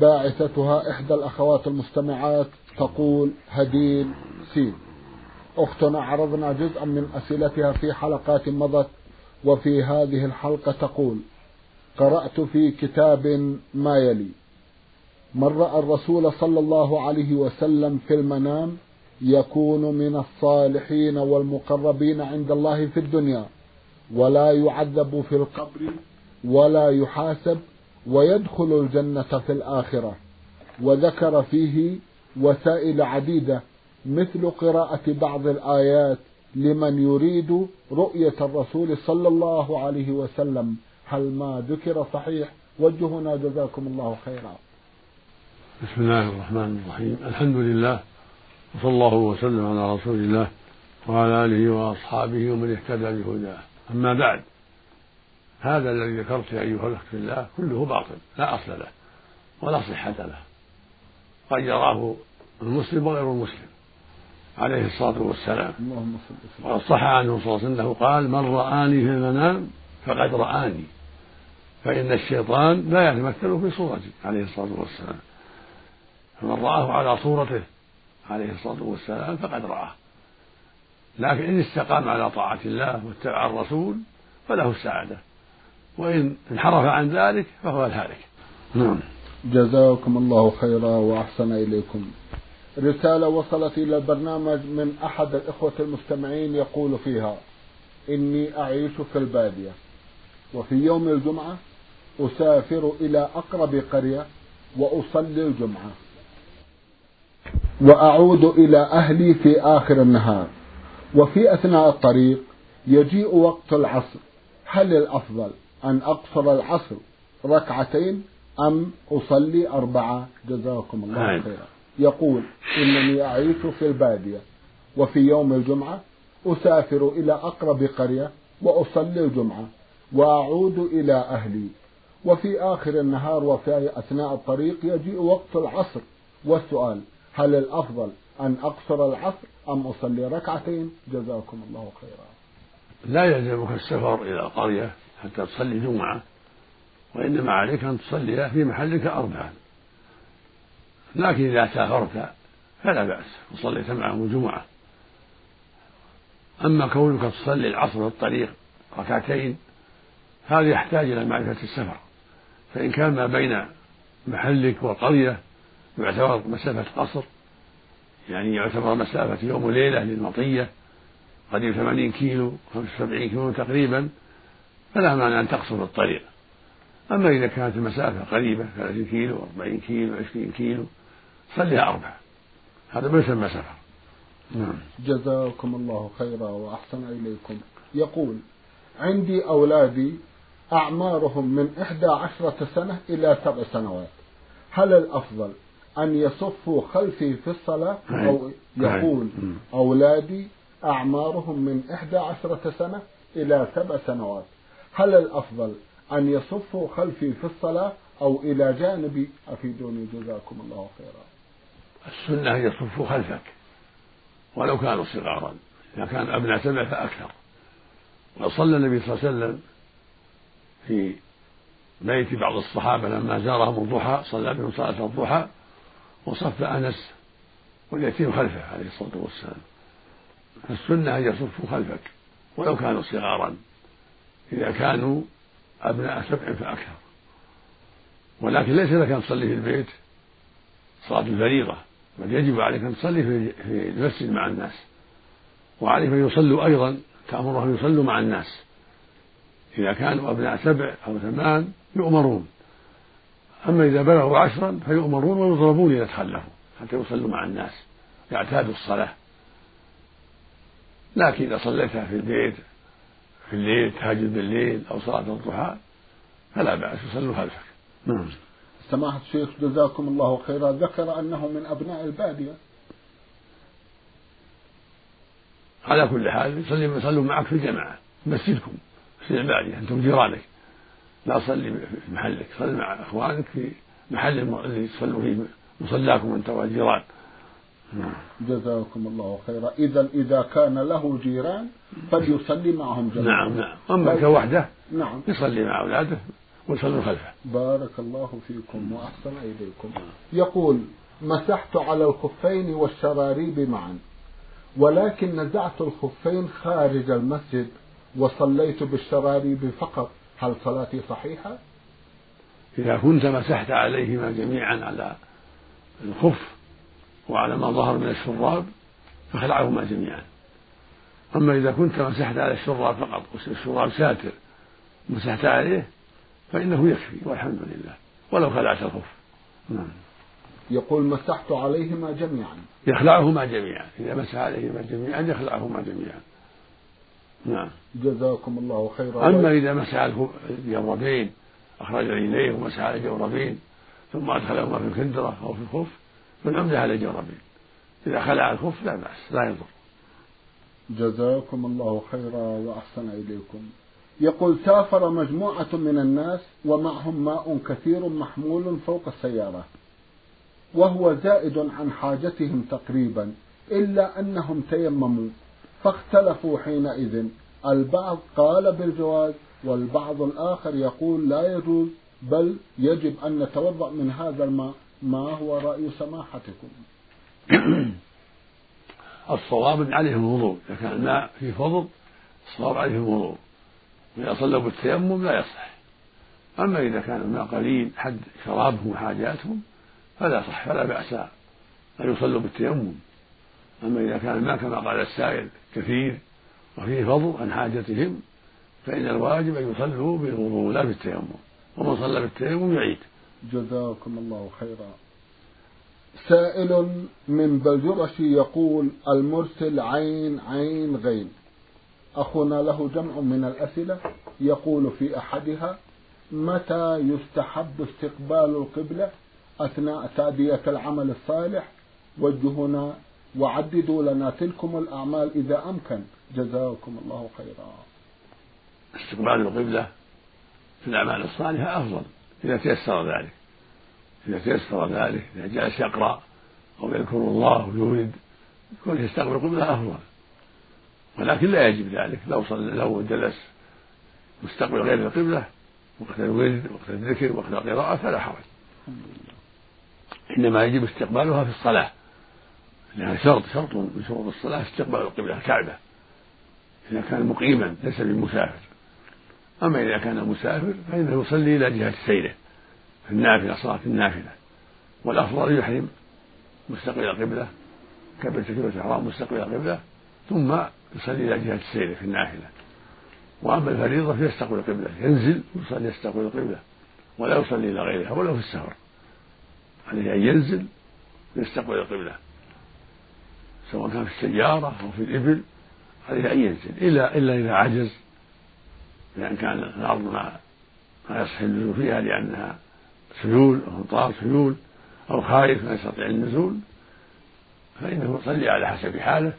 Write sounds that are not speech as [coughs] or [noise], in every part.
باعثتها إحدى الأخوات المستمعات تقول هديل سين. أختنا عرضنا جزءا من أسئلتها في حلقات مضت وفي هذه الحلقة تقول قرأت في كتاب ما يلي. من رأى الرسول صلى الله عليه وسلم في المنام يكون من الصالحين والمقربين عند الله في الدنيا ولا يعذب في القبر ولا يحاسب ويدخل الجنة في الآخرة وذكر فيه وسائل عديدة مثل قراءة بعض الآيات لمن يريد رؤية الرسول صلى الله عليه وسلم. هل ما ذكر صحيح؟ وجهنا جزاكم الله خيرا. بسم الله الرحمن الرحيم. الحمد لله وصلى الله وسلم على رسول الله وعلى آله وأصحابه ومن اهتدى بهداه. أما بعد هذا الذي ذكرت يا أيها الأخت في الله كله باطل لا أصل له ولا صحة له. قد يراه المسلم وغير المسلم. عليه الصلاة والسلام. وقد صح عنه صلى الله عليه وسلم قال من رآني في المنام فقد رآني فإن الشيطان لا يتمثل في صورتي. عليه الصلاة والسلام. فمن رآه على صورته. عليه الصلاة والسلام فقد رآه. لكن إن استقام على طاعة الله واتبع الرسول فله السعادة. وإن انحرف عن ذلك فهو الهالك. نعم. جزاكم الله خيرا وأحسن إليكم. رسالة وصلت إلى البرنامج من أحد الإخوة المستمعين يقول فيها إني أعيش في البادية وفي يوم الجمعة أسافر إلى أقرب قرية وأصلي الجمعة وأعود إلى أهلي في آخر النهار. وفي أثناء الطريق يجيء وقت العصر. هل الأفضل أن أقصر العصر ركعتين أم أصلي أربعة؟ جزاكم الله نعم. خيرا. يقول إنني أعيش في البادية وفي يوم الجمعة أسافر إلى أقرب قرية وأصلي الجمعة وأعود إلى أهلي. وفي آخر النهار وفي أثناء الطريق يجيء وقت العصر. والسؤال هل الأفضل أن أقصر العصر أم أصلي ركعتين؟ جزاكم الله خيرا. لا يلزمك السفر إلى قرية حتى تصلي جمعة وإنما عليك أن تصلي في محلك أربعا. لكن إذا سافرت فلا بأس وصليت معهم الجمعة. أما كونك تصلي العصر في الطريق ركعتين هذا يحتاج إلى معرفة السفر. فإن كان ما بين محلك والقرية يعتبر مسافة قصر يعني يعتبر مسافة يوم وليلة للمطية قريب ثمانين كيلو خمسة وسبعين كيلو تقريبا فلا مانع أن تقصر الطريق. أما إذا كانت المسافة قريبة ثلاثين كيلو أربعين كيلو عشرين كيلو صليها أربعة. هذا ما يسمى سفر. نعم. جزاكم الله خيرا وأحسن إليكم. يقول عندي أولادي أعمارهم من إحدى عشرة سنة إلى سبع سنوات. هل الأفضل أن يصفوا خلفي في الصلاة؟ أو يقول أولادي أعمارهم من إحدى عشرة سنة إلى سبع سنوات. هل الأفضل أن يصفوا خلفي في الصلاة أو إلى جانبي أفيدوني جزاكم الله خيرا. السنة أن يصفوا خلفك ولو كانوا صغارا إذا كان أبناء سبع فأكثر. وصلى النبي صلى الله عليه وسلم في بيت بعض الصحابة لما زارهم الضحى صلى بهم صلاة الضحى وصف أنس واليتيم خلفه عليه الصلاة والسلام. فالسنة أن يصفوا خلفك ولو كانوا صغارا. إذا كانوا أبناء سبع فأكثر. ولكن ليس لك أن تصلي في البيت صلاة الفريضة بل يجب عليك أن تصلي في المسجد مع الناس. وعليك أن يصلوا أيضا تأمرهم يصلوا مع الناس. إذا كانوا أبناء سبع أو ثمان يؤمرون. أما إذا بلغوا عشرا فيؤمرون ويضربون إذا تخلفوا حتى يصلوا مع الناس يعتادوا الصلاة. لكن إذا صليتها في البيت في الليل تهجد بالليل أو صلاة الضحى فلا بأس يصلوا خلفك. نعم. سماحة الشيخ جزاكم الله خيرا. ذكر أنه من أبناء البادية. على كل حال يصلوا معك في الجماعة مسجدكم في البادية أنتم جيرانك. لا صلي في محلك صل مع إخوانك في محل الذي تصلوا فيه مصلاكم انت والجيران جزاكم الله خيرا. اذا إذا كان له جيران فليصلي معهم جميعا. نعم نعم. أما كوحده نعم. يصلي مع أولاده ويصلوا خلفه. بارك الله فيكم وأحسن إليكم. يقول مسحت على الخفين والشراريب معا ولكن نزعت الخفين خارج المسجد وصليت بالشراريب فقط. هل صلاتي صحيحة؟ إذا كنت مسحت عليهما جميعا على الخف وعلى ما ظهر من الشراب فخلعهما جميعا. أما إذا كنت مسحت على الشراب فقط والشراب ساتر مسحت عليه فإنه يكفي والحمد لله. ولو خلعت الخف. نعم. يقول مسحت عليهما جميعا. يخلعهما جميعا. إذا مسح عليهما جميعا يخلعهما جميعا. نعم. جزاكم الله خيرا. أما إذا مسح الجوربين أخرج رجليه ومسح على الجوربين ثم أدخلهما في الكندرة أو في الخف فالعمدة على الجوربين إذا خلع الخف لا بأس لا يضر. جزاكم الله خيرا وأحسن إليكم. يقول سافر مجموعة من الناس ومعهم ماء كثير محمول فوق السيارة وهو زائد عن حاجتهم تقريبا إلا أنهم تيمموا فاختلفوا حينئذ. البعض قال بالجواز والبعض الآخر يقول لا يجوز بل يجب أن نتوضأ من هذا الماء ما هو رأي سماحتكم؟ [clears throat] الصواب عليهم الوضوء إذا كان الماء في فضل الصواب عليهم الوضوء. وإذا صلوا بالتيمم لا يصح. أما إذا كان الماء قليل حد شرابهم وحاجاتهم فلا صح فلا بأس أن يصلوا بالتيمم. أما إذا كان الماء كما قال السائل كثير وفيه فضل عن حاجتهم فإن الواجب أن يصلوا بالوضوء لا بالتيمم. ومن صلى بالتيمم يعيد. جزاكم الله خيرا. سائل من بلجرش يقول المرسل عين عين غين. أخونا له جمع من الأسئلة. يقول في أحدها متى يستحب استقبال القبلة أثناء تأدية العمل الصالح؟ وجهنا وعددوا لنا تلكم الأعمال إذا أمكن. جزاكم الله خيرا. استقبال القبلة في الأعمال الصالحة أفضل. إذا تيسر ذلك. إذا تيسر ذلك إذا جلس يقرأ أو يذكر الله ويورد يكون يستقبل القبلة أفضل ولكن لا يجب ذلك. لو صلى لو جلس مستقبل غير القبلة وقت الورد وقت الذكر وقت القراءة فلا حرج. إنما يجب استقبالها في الصلاة. لأنها شرط شرط من شروط الصلاة استقبال القبلة الكعبة. إذا كان مقيما ليس بمسافر. أما إذا كان مسافر فإنه يصلي إلى جهة سيره في النافلة صلاة النافلة. والأفضل يحرم مستقبل القبلة كبر تكبيرة الإحرام مستقبل القبلة ثم يصلي إلى جهة سيره في النافلة. وأما الفريضة فيستقبل القبلة ينزل ويصلي يستقبل القبلة ولا يصلي إلى غيرها ولو في السفر. عليه أن ينزل ويستقبل القبلة سواء كان في السيارة أو في الإبل عليه أن ينزل إلا إلا إذا عجز لأن كان الأرض ما ما يصح النزول فيها لأنها سيول أو أمطار سيول أو خايف ما يستطيع النزول فإنه يصلي على حسب حاله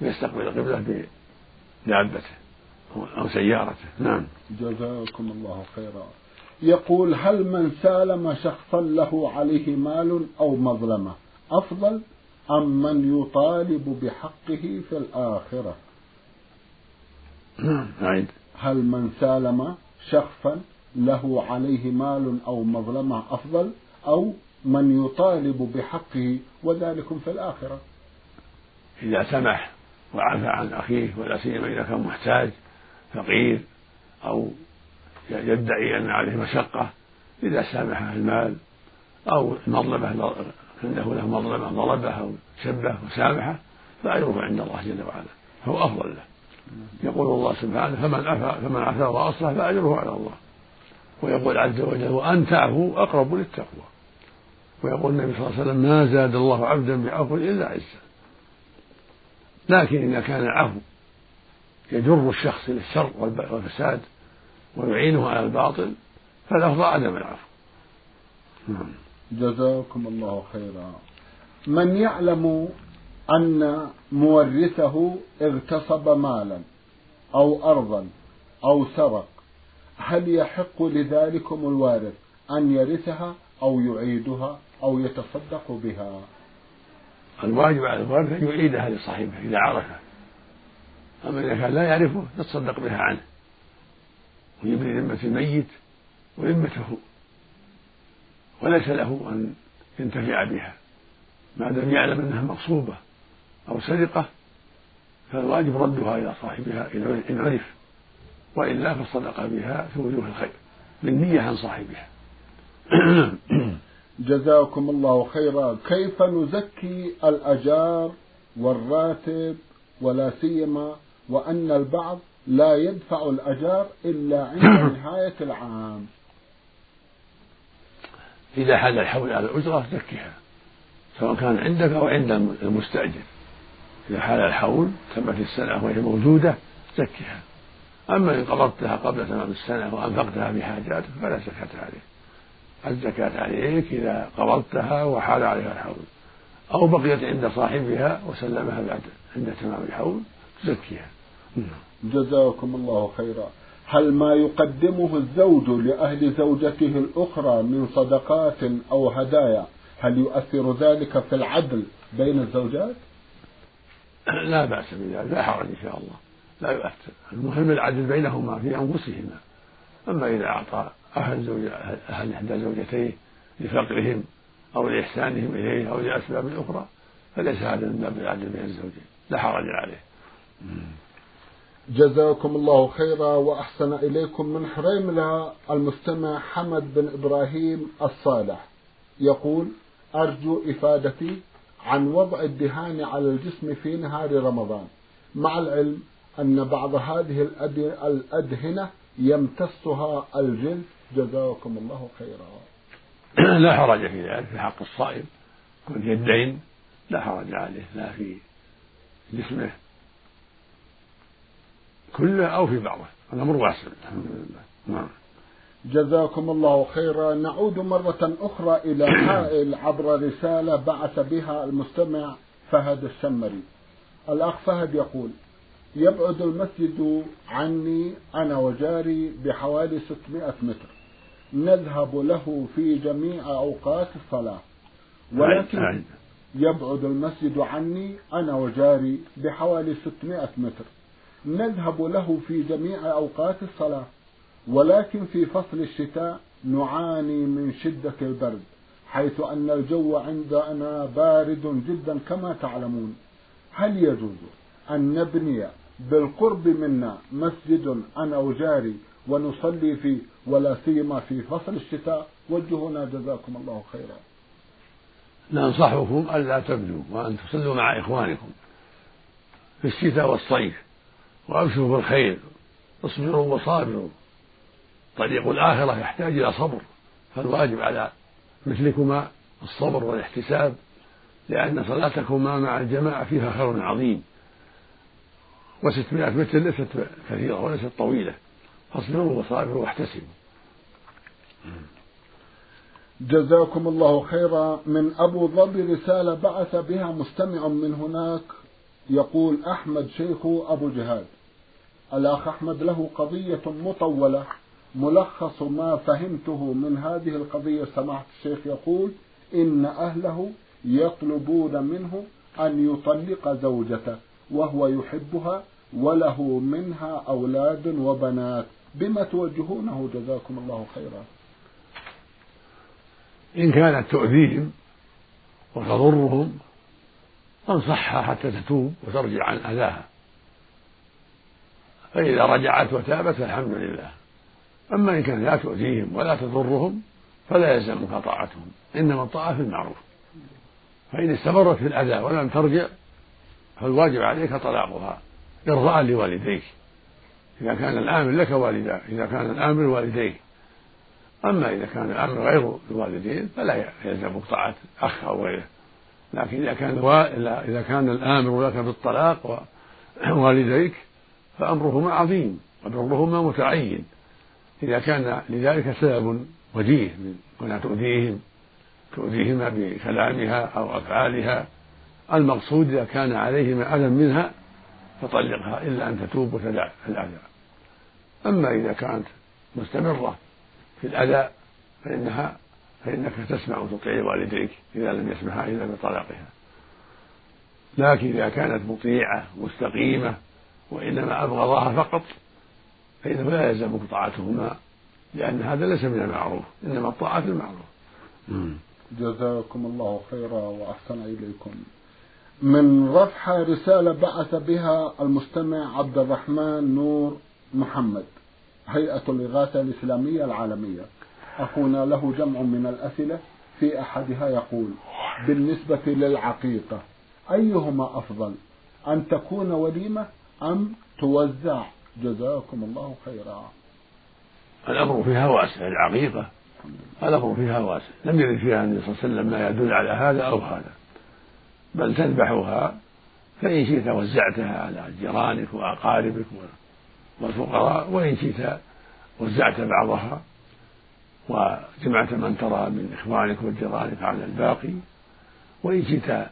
ويستقبل القبلة بدابته أو سيارته. نعم. جزاكم الله خيرا. يقول هل من سالم شخصا له عليه مال أو مظلمة؟ أفضل أم من يطالب بحقه في الآخرة؟ نعم هل من سالم شخصا له عليه مال أو مظلمة أفضل أو من يطالب بحقه وذلك في الآخرة؟ إذا سمح وعفى عن أخيه ولا سيما إذا كان محتاج فقير أو يدعي أن عليه مشقة إذا سامحه المال أو المظلمة عنده له مظلمة ضربه أو سبه وسامحة فأجره عند الله جل وعلا. هو أفضل له. يقول الله سبحانه فمن عفا فمن عفا وأصلح فأجره على الله. ويقول عز وجل وأن تعفوا أقرب للتقوى. ويقول النبي صلى الله عليه وسلم ما زاد الله عبدا بعفو إلا عزا لكن إذا كان العفو يجر الشخص إلى الشر والفساد ويعينه على الباطل فالأفضل عدم العفو. نعم. جزاكم الله خيرا. من يعلم أن مورثه اغتصب مالا أو أرضا أو سرق. هل يحق لذلكم الوارث أن يرثها أو يعيدها أو يتصدق بها؟ الواجب على الوارث أن يعيدها لصاحبه إذا عرفه. أما إذا كان لا يعرفه يتصدق بها عنه. ويبني ذمة الميت وذمته. وليس له أن ينتفع بها. ما دام يعلم أنها مغصوبة. أو سرقة فالواجب ردها إلى صاحبها إن عرف وإلا فالصدقة بها في وجوه الخير. بالنية عن صاحبها. [coughs] جزاكم الله خيرا. كيف نزكي الأجار والراتب ولا سيما وأن البعض لا يدفع الأجار إلا عند [coughs] نهاية العام؟ إذا حل الحول على الأجرة زكها سواء كان عندك أو عند المستأجر. إذا حال الحول تمت السنة وهي موجودة زكها. أما إن قبضتها قبل تمام السنة وأنفقتها في حاجاتك فلا زكاة عليك الزكاة عليك إذا قبضتها وحال عليها الحول. أو بقيت عند صاحبها وسلمها بعد عند تمام الحول تزكيها. جزاكم الله خيرا. هل ما يقدمه الزوج لأهل زوجته الأخرى من صدقات أو هدايا هل يؤثر ذلك في العدل بين الزوجات؟ [clears throat] لا بأس بذلك لا حرج إن شاء الله. لا يؤثر. المهم العدل بينهما في أنفسهما. أما إذا أعطى أحد زوج أحد إحدى زوجتيه لفقرهم أو لإحسانهم إليه أو لأسباب أخرى فليس هذا من باب العدل بين الزوجين. لا حرج عليه. جزاكم الله خيرا وأحسن إليكم من حريملة المستمع حمد بن إبراهيم الصالح. يقول أرجو إفادتي عن وضع الدهان على الجسم في نهار رمضان مع العلم أن بعض هذه الأدهنة يمتصها الجلد. جزاكم الله خيرا. [clears throat] لا حرج في ذلك في حق الصائم. كن يدين لا حرج عليه لا في جسمه. كله أو في بعضه الأمر واسع الحمد لله. نعم. جزاكم الله خيرا. نعود مرة أخرى إلى حائل عبر رسالة بعث بها المستمع فهد الشمري الأخ فهد يقول يبعد المسجد عني أنا وجاري بحوالي 600 متر. نذهب له في جميع أوقات الصلاة. ولكن يبعد المسجد عني أنا وجاري بحوالي 600 متر. نذهب له في جميع أوقات الصلاة. ولكن في فصل الشتاء نعاني من شدة البرد حيث أن الجو عندنا بارد جدا كما تعلمون. هل يجوز أن نبني بالقرب منا مسجد أنا وجاري ونصلي فيه ولا سيما في فصل الشتاء؟ وجهونا جزاكم الله خيرا. ننصحكم ألا تبدوا وأن تصلوا مع إخوانكم في الشتاء والصيف وأبشروا بالخير اصبروا وصابروا. طريق الآخرة يحتاج إلى صبر فالواجب على مثلكما الصبر والاحتساب لأن صلاتكما مع الجماعة فيها خير عظيم. وستمائة متر ليست كثيرة وليست طويلة فاصبروا وصابروا واحتسبوا. جزاكم الله خيرا. من أبو ظبي رسالة بعث بها مستمع من هناك يقول أحمد شيخ أبو جهاد. الأخ أحمد له قضية مطولة. ملخص ما فهمته من هذه القضية سماحة الشيخ يقول إن أهله يطلبون منه أن يطلق زوجته وهو يحبها وله منها أولاد وبنات. بما توجهونه جزاكم الله خيرا. إن كانت تؤذيهم وتضرهم فانصحها حتى تتوب وترجع عن أذاها. فإذا رجعت وتابت فالحمد لله. أما إن كانت لا تؤذيهم ولا تضرهم فلا يلزمك طاعتهم إنما الطاعة في المعروف. فإن استمرت في الأذى ولم ترجع فالواجب عليك طلاقها إرضاء لوالديك. إذا كان الآمر لك والدا إذا كان الآمر والديك أما إذا كان الأمر غير الوالدين فلا يلزم طاعة أخ أو غيره. لكن إذا كان إذا كان الآمر لك بالطلاق ووالديك فأمرهما عظيم وبرهما متعين. إذا كان لذلك سبب وجيه من كونها تؤذيهم تؤذيهما بكلامها أو أفعالها. المقصود إذا كان عليهما أذى منها فطلقها إلا أن تتوب وتدع الأذى. أما إذا كانت مستمرة في الأذى فإنها فإنك تسمع وتطيع والديك إذا لم يسمحا إلا بطلاقها. لكن إذا كانت مطيعة مستقيمة وإنما أبغضها فقط فإنه لا يلزمك طاعتهما لأن هذا ليس من المعروف إنما الطاعة في المعروف جزاكم الله خيرا وأحسن إليكم. من رفح رسالة بعث بها المستمع عبد الرحمن نور محمد هيئة الإغاثة الإسلامية العالمية. أخونا له جمع من الأسئلة في أحدها يقول بالنسبة للعقيقة أيهما أفضل أن تكون وليمة أم توزع جزاكم الله خيرا. الأمر فيها واسع العقيقة. الأمر فيها واسع. لم يرد فيها النبي صلى الله عليه وسلم ما يدل على هذا أو هذا. بل تذبحها فإن شئت وزعتها على جيرانك وأقاربك والفقراء وإن شئت وزعت بعضها وجمعت من ترى من إخوانك وجيرانك على الباقي وإن شئت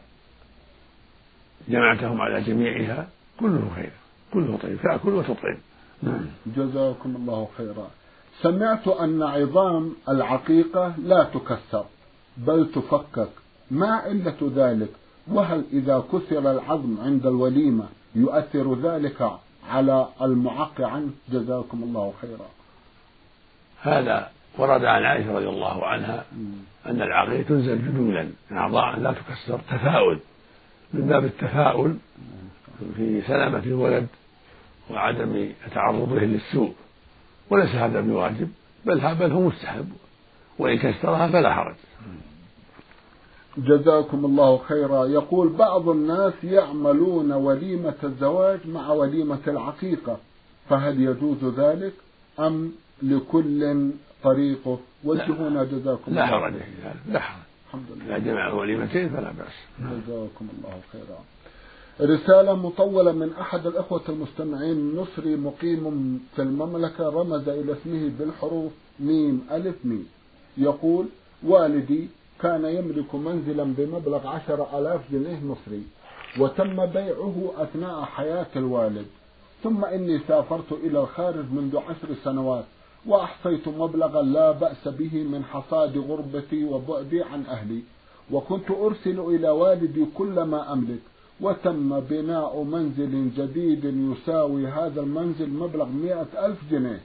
جمعتهم على جميعها كله خير. كله طيب تأكل وتطعم نعم. جزاكم الله خيرا. سمعت أن عظام العقيقة لا تكسر بل تفكك. ما علة ذلك؟ وهل إذا كسر العظم عند الوليمة يؤثر ذلك على المعق عنه؟ جزاكم الله خيرا. هذا ورد عن عائشة رضي الله عنها أن العقيقة تنزل جدولا أعضاء لا تكسر تفاؤل. من باب التفاؤل في سلامة الولد وعدم تعرضه للسوء. وليس هذا بواجب بل بل هو مستحب. وإن كسرها فلا حرج. جزاكم الله خيرا. يقول بعض الناس يعملون وليمة الزواج مع وليمة العقيقة. فهل يجوز ذلك؟ أم لكل طريقه؟ وجهونا جزاكم لا حرج. في ذلك لا حرج. الحمد لله. إذا جمع وليمتين فلا بأس. جزاكم الله خيرا. رسالة مطولة من أحد الأخوة المستمعين نصري مقيم في المملكة رمز إلى اسمه بالحروف ميم ألف ميم. يقول والدي كان يملك منزلا بمبلغ عشر ألاف جنيه مصري وتم بيعه أثناء حياة الوالد. ثم إني سافرت إلى الخارج منذ عشر سنوات وأحصيت مبلغا لا بأس به من حصاد غربتي وبعدي عن أهلي وكنت أرسل إلى والدي كل ما أملك. وتم بناء منزل جديد يساوي هذا المنزل مبلغ مئة ألف جنيه.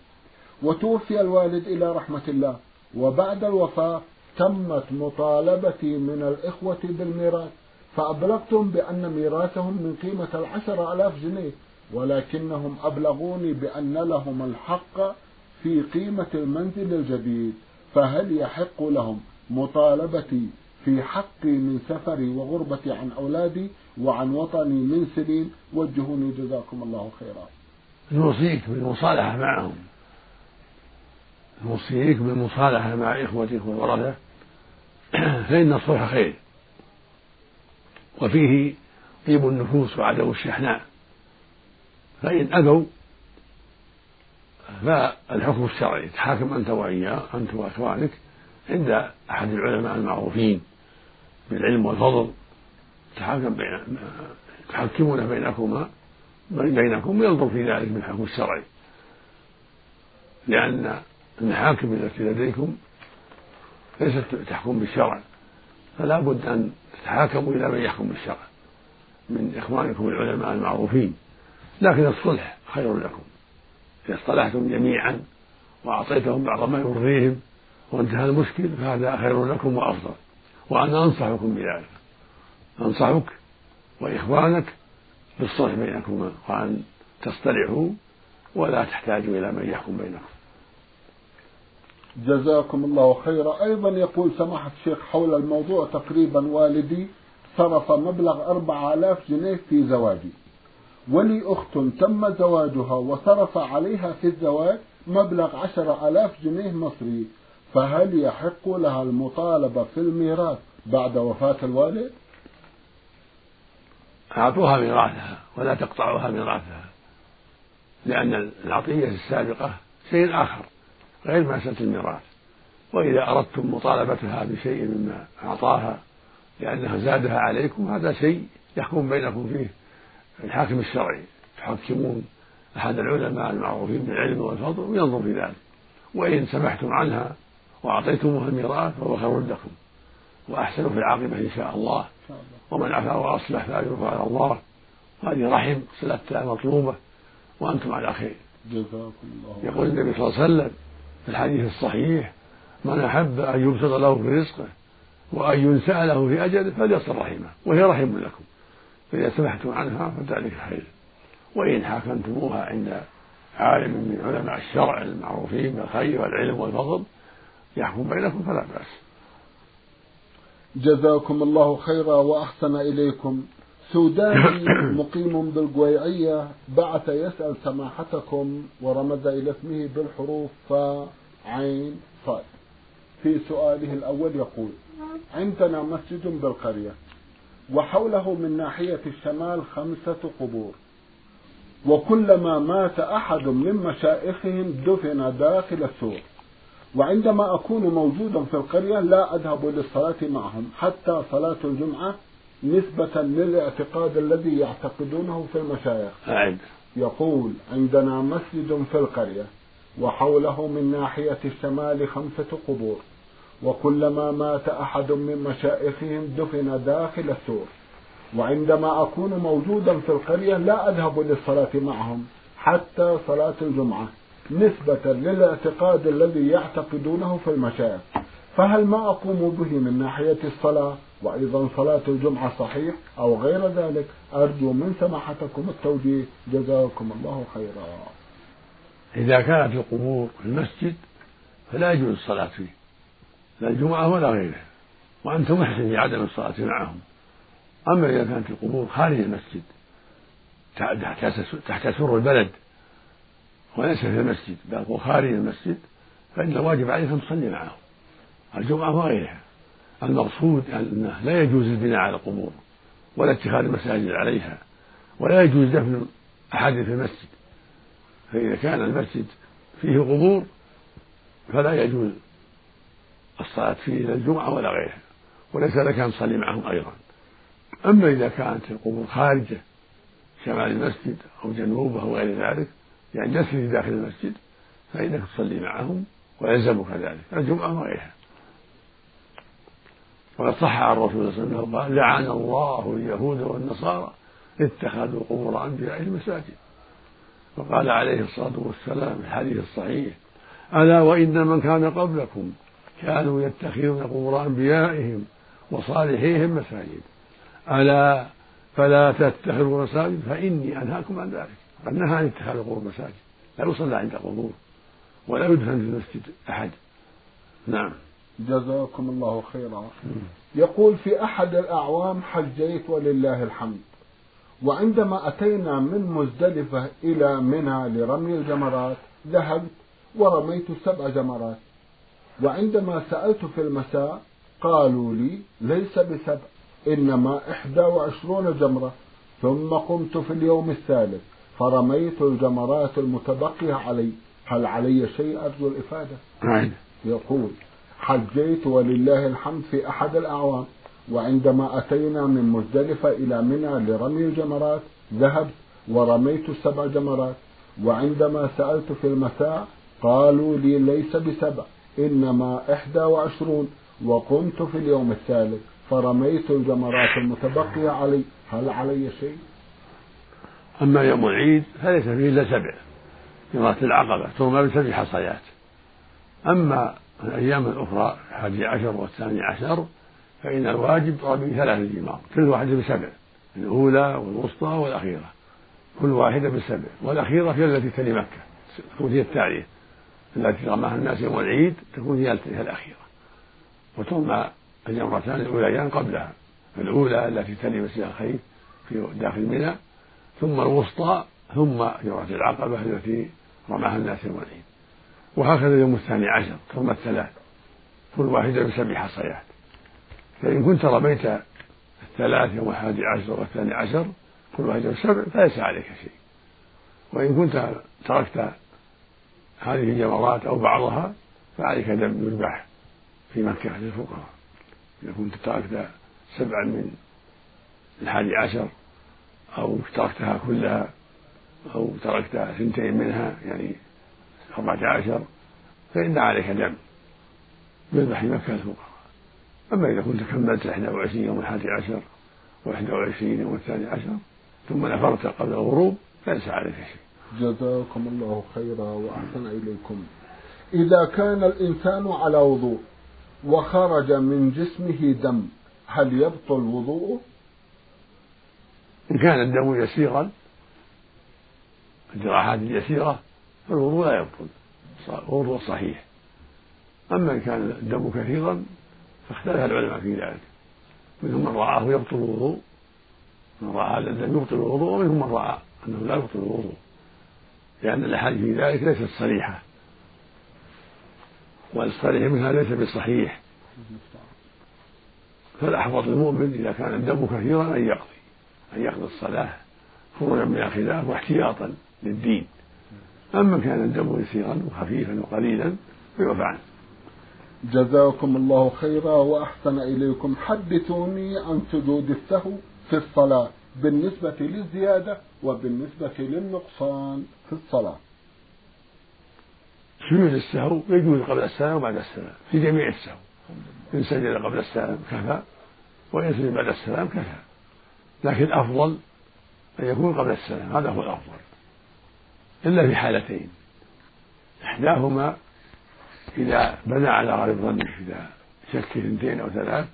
وتوفي الوالد إلى رحمة الله. وبعد الوفاة تمت مطالبتي من الإخوة بالميراث. فأبلغتهم بأن ميراثهم من قيمة العشر ألاف جنيه. ولكنهم أبلغوني بأن لهم الحق في قيمة المنزل الجديد. فهل يحق لهم مطالبتي في حقي من سفري وغربتي عن أولادي وعن وطني من سنين وجهوني جزاكم الله خيرا. نوصيك بالمصالحة معهم. نوصيك بالمصالحة مع إخوتك والورثة [clears throat] فإن الصلح خير. وفيه طيب النفوس وعدم الشحناء. فإن أبوا فالحكم الشرعي تحاكم أنت وإياه أنت وإخوانك عند أحد العلماء المعروفين. بالعلم والفضل. تحاكم بين تحكمون بينكما بينكم وينظر في ذلك بالحكم الشرعي. لأن المحاكم التي لديكم ليست تحكم بالشرع. فلا بد أن تتحاكموا إلى من يحكم بالشرع من إخوانكم العلماء المعروفين. لكن الصلح خير لكم. إذا اصطلحتم جميعا وأعطيتهم بعض ما يرضيهم وانتهى المشكل فهذا خير لكم وأفضل. وأنا أنصحكم بذلك. أنصحك وإخوانك بالصلح بينكما وأن تصطلحوا ولا تحتاجوا إلى من يحكم بينكم. جزاكم الله خيرا. أيضا يقول سماحة الشيخ حول الموضوع تقريبا والدي صرف مبلغ أربعة آلاف جنيه في زواجي. ولي أخت تم زواجها وصرف عليها في الزواج مبلغ عشر آلاف جنيه مصري. فهل يحق لها المطالبة في الميراث بعد وفاة الوالد؟ أعطوها ميراثها ولا تقطعوها ميراثها لأن العطية السابقة شيء آخر غير مسألة الميراث. وإذا أردتم مطالبتها بشيء مما أعطاها لأنها زادها عليكم هذا شيء يحكم بينكم فيه. الحاكم الشرعي تحكمون أحد العلماء المعروفين بالعلم والفضل وينظر في ذلك. وإن سمحتم عنها وأعطيتموها الميراث فهو خير لكم وأحسن في العاقبة إن شاء الله. ومن عفا وأصلح فأجره على الله. هذه رحم صلتها مطلوبة وأنتم على خير. جزاكم الله يقول النبي صلى الله عليه وسلم في الحديث الصحيح من أحب أن يبسط له في رزقه وأن ينسأ له في أجله فليصل رحمه وهي رحم لكم. فإذا سمحتم عنها فذلك خير. وإن حاكمتموها عند عالم من علماء الشرع المعروفين بالخير والعلم والفضل يحكم بينكم فلا بأس. جزاكم الله خيرا وأحسن إليكم. سوداني [coughs] مقيم بالقويعية بعث يسأل سماحتكم ورمز إلى اسمه بالحروف فا عين صاد. في سؤاله الأول يقول عندنا مسجد بالقرية وحوله من ناحية الشمال خمسة قبور وكلما مات أحد من مشائخهم دفن داخل السور. وعندما أكون موجودا في القرية لا أذهب للصلاة معهم حتى صلاة الجمعة نسبة للاعتقاد الذي يعتقدونه في المشايخ. أعد. يقول عندنا مسجد في القرية وحوله من ناحية الشمال خمسة قبور وكلما مات أحد من مشائخهم دفن داخل السور. وعندما أكون موجودا في القرية لا أذهب للصلاة معهم حتى صلاة الجمعة. نسبة للاعتقاد الذي يعتقدونه في المشايخ. فهل ما أقوم به من ناحية الصلاة وأيضا صلاة الجمعة صحيح أو غير ذلك؟ أرجو من سماحتكم التوجيه. جزاكم الله خيرا. إذا كانت القبور في المسجد فلا يجوز الصلاة فيه لا الجمعة ولا غيره وأنت محسن عدم الصلاة معهم. أما إذا كانت القبور خارج المسجد تحت سور البلد وليس في المسجد بل هو خارج المسجد فإن الواجب عليك أن تصلي معهم الجمعة وغيرها المقصود أنه لا يجوز البناء على القبور ولا اتخاذ المساجد عليها ولا يجوز دفن أحد في المسجد. فإذا كان المسجد فيه قبور فلا يجوز الصلاة فيه لا الجمعة ولا غيرها وليس لك أن تصلي معهم أيضا. أما إذا كانت القبور خارجة شمال المسجد أو جنوبه أو غير ذلك يعني ليس في داخل المسجد فإنك تصلي معهم ويلزمك ذلك. الجمعة وغيرها وقد صح عن الرسول صلى الله عليه وسلم قال لعن الله اليهود والنصارى اتخذوا قبور أنبيائهم مساجد وقال عليه الصلاة والسلام في الحديث الصحيح ألا وإن من كان قبلكم كانوا يتخذون قبور أنبيائهم وصالحيهم مساجد. ألا فلا تتخذوا مساجد فإني أنهاكم عن ذلك. قد نهى عن اتخاذ القبور مساجد. لا يصلى عند قبور ولا يدفن في المسجد أحد. نعم. جزاكم الله خيرا. يقول في أحد الأعوام حجيت ولله الحمد. وعندما أتينا من مزدلفة إلى منى لرمي الجمرات ذهبت ورميت سبع جمرات. وعندما سألت في المساء قالوا لي ليس بسبع إنما إحدى وعشرون جمرة. ثم قمت في اليوم الثالث. فرميت الجمرات المتبقية علي. هل علي شيء أرجو الإفادة؟ نعم. يقول حجيت ولله الحمد في أحد الأعوام وعندما أتينا من مزدلفة إلى منى لرمي الجمرات ذهبت ورميت السبع جمرات وعندما سألت في المساء قالوا لي ليس بسبع إنما إحدى وعشرون وقمت في اليوم الثالث فرميت الجمرات المتبقية علي. هل علي شيء؟ أما يوم العيد فليس فيه إلا سبع جمرات العقبة ترمى بسبع حصيات. أما الأيام الأخرى الحادي عشر والثاني عشر فإن الواجب رمي ثلاث جمار كل واحدة بسبع الأولى والوسطى والأخيرة. كل واحدة بسبع والأخيرة هي التي تلي مكة تكون هي التالية. التي رماها الناس يوم العيد تكون هي الأخيرة. وترمى الجمرتان الأوليان قبلها. الأولى التي تلي مسجد الخيف في داخل منى ثم الوسطى ثم جمرة العقبة التي رماها الناس يوم العيد. وهكذا اليوم الثاني عشر ثم الثلاث. كل واحدة بسبع حصيات فإن كنت رميت الثلاث يوم الحادي عشر والثاني عشر كل واحدة بسبع فليس عليك شيء. وإن كنت تركت هذه الجمرات أو بعضها فعليك دم يذبح في مكة للفقراء. إذا كنت تركت سبعا من الحادي عشر أو تركتها كلها أو تركت ثنتين منها يعني أربعة عشر فإن عليك دم في مكة الفقراء. أما إذا كنت كملت 21 يوم الحادي عشر و21 يوم الثاني عشر ثم نفرت قبل الغروب فليس عليك شيء. جزاكم الله خيرا وأحسن إليكم. إذا كان الإنسان على وضوء وخرج من جسمه دم هل يبطل وضوءه؟ إن كان الدم يسيرا الجراحات اليسيرة فالوضوء لا يبطل الوضوء صحيح. أما إن كان الدم كثيرا فاختلف العلماء في ذلك. منهم من رآه يبطل الوضوء من رأى هذا الدم يبطل الوضوء ومنهم من رأى أنه لا يبطل الوضوء. لأن الأحاديث في ذلك ليست صريحة. والصريح منها ليس بصحيح. فالأحوط للمؤمن إذا كان الدم كثيرا أن يقضي. أن يقضي الصلاة خروجا من الخلاف واحتياطا للدين. أما كان الدم يسيرا وخفيفا وقليلا فيعفى عنه جزاكم الله خيرا وأحسن إليكم. حدثوني عن سجود السهو في الصلاة بالنسبة للزيادة وبالنسبة للنقصان في الصلاة. سجود السهو يجوز قبل السلام وبعد السلام في جميع السهو. إن سجد قبل السلام كفى وإن سجد بعد السلام كفى. لكن الأفضل أن يكون قبل السلام. هذا هو الأفضل. إلا في حالتين. إحداهما إذا بنى على غالب ظنه إذا شك اثنتين أو ثلاث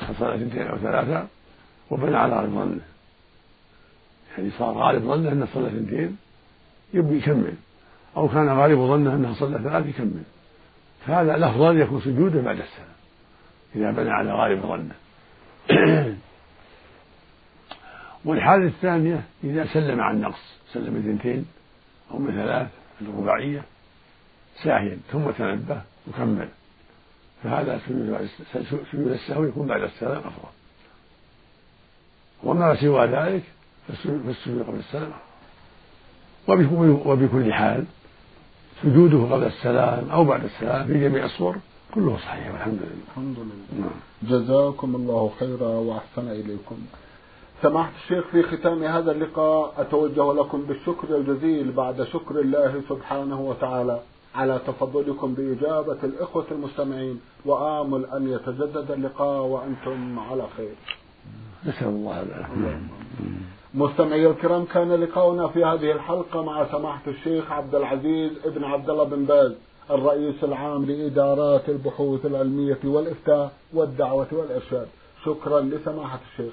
حصل اثنتين أو ثلاثة وبنى على غالب ظنه يعني صار غالب ظنه أنه صلى اثنتين يبي يكمل. أو كان غالب ظنه أنه صلى ثلاث يكمل. فهذا الأفضل يكون سجوده بعد السلام إذا بنى على غالب ظنه [clears throat] والحالة الثانية إذا سلم عن نقص سلم اثنتين أو من ثلاث الرباعية ساهيا ثم تنبه وكمل. فهذا سجود السهو يكون بعد السلام أفضل. وما سوى ذلك فالسجود قبل السلام وبكل حال سجوده قبل السلام أو بعد السلام في جميع الصور كله صحيح والحمد لله. الحمد لله. نعم. جزاكم الله خيرا وأحسن إليكم. سماحة الشيخ في ختام هذا اللقاء أتوجه لكم بالشكر الجزيل بعد شكر الله سبحانه وتعالى على تفضلكم بإجابة الإخوة المستمعين وآمل أن يتجدد اللقاء وأنتم على خير. نسأل الله العافية. مستمعي الكرام كان لقاؤنا في هذه الحلقة مع سماحة الشيخ عبد العزيز ابن عبد الله بن باز الرئيس العام لإدارات البحوث العلمية والإفتاء والدعوة والإرشاد. شكرا لسماحة الشيخ.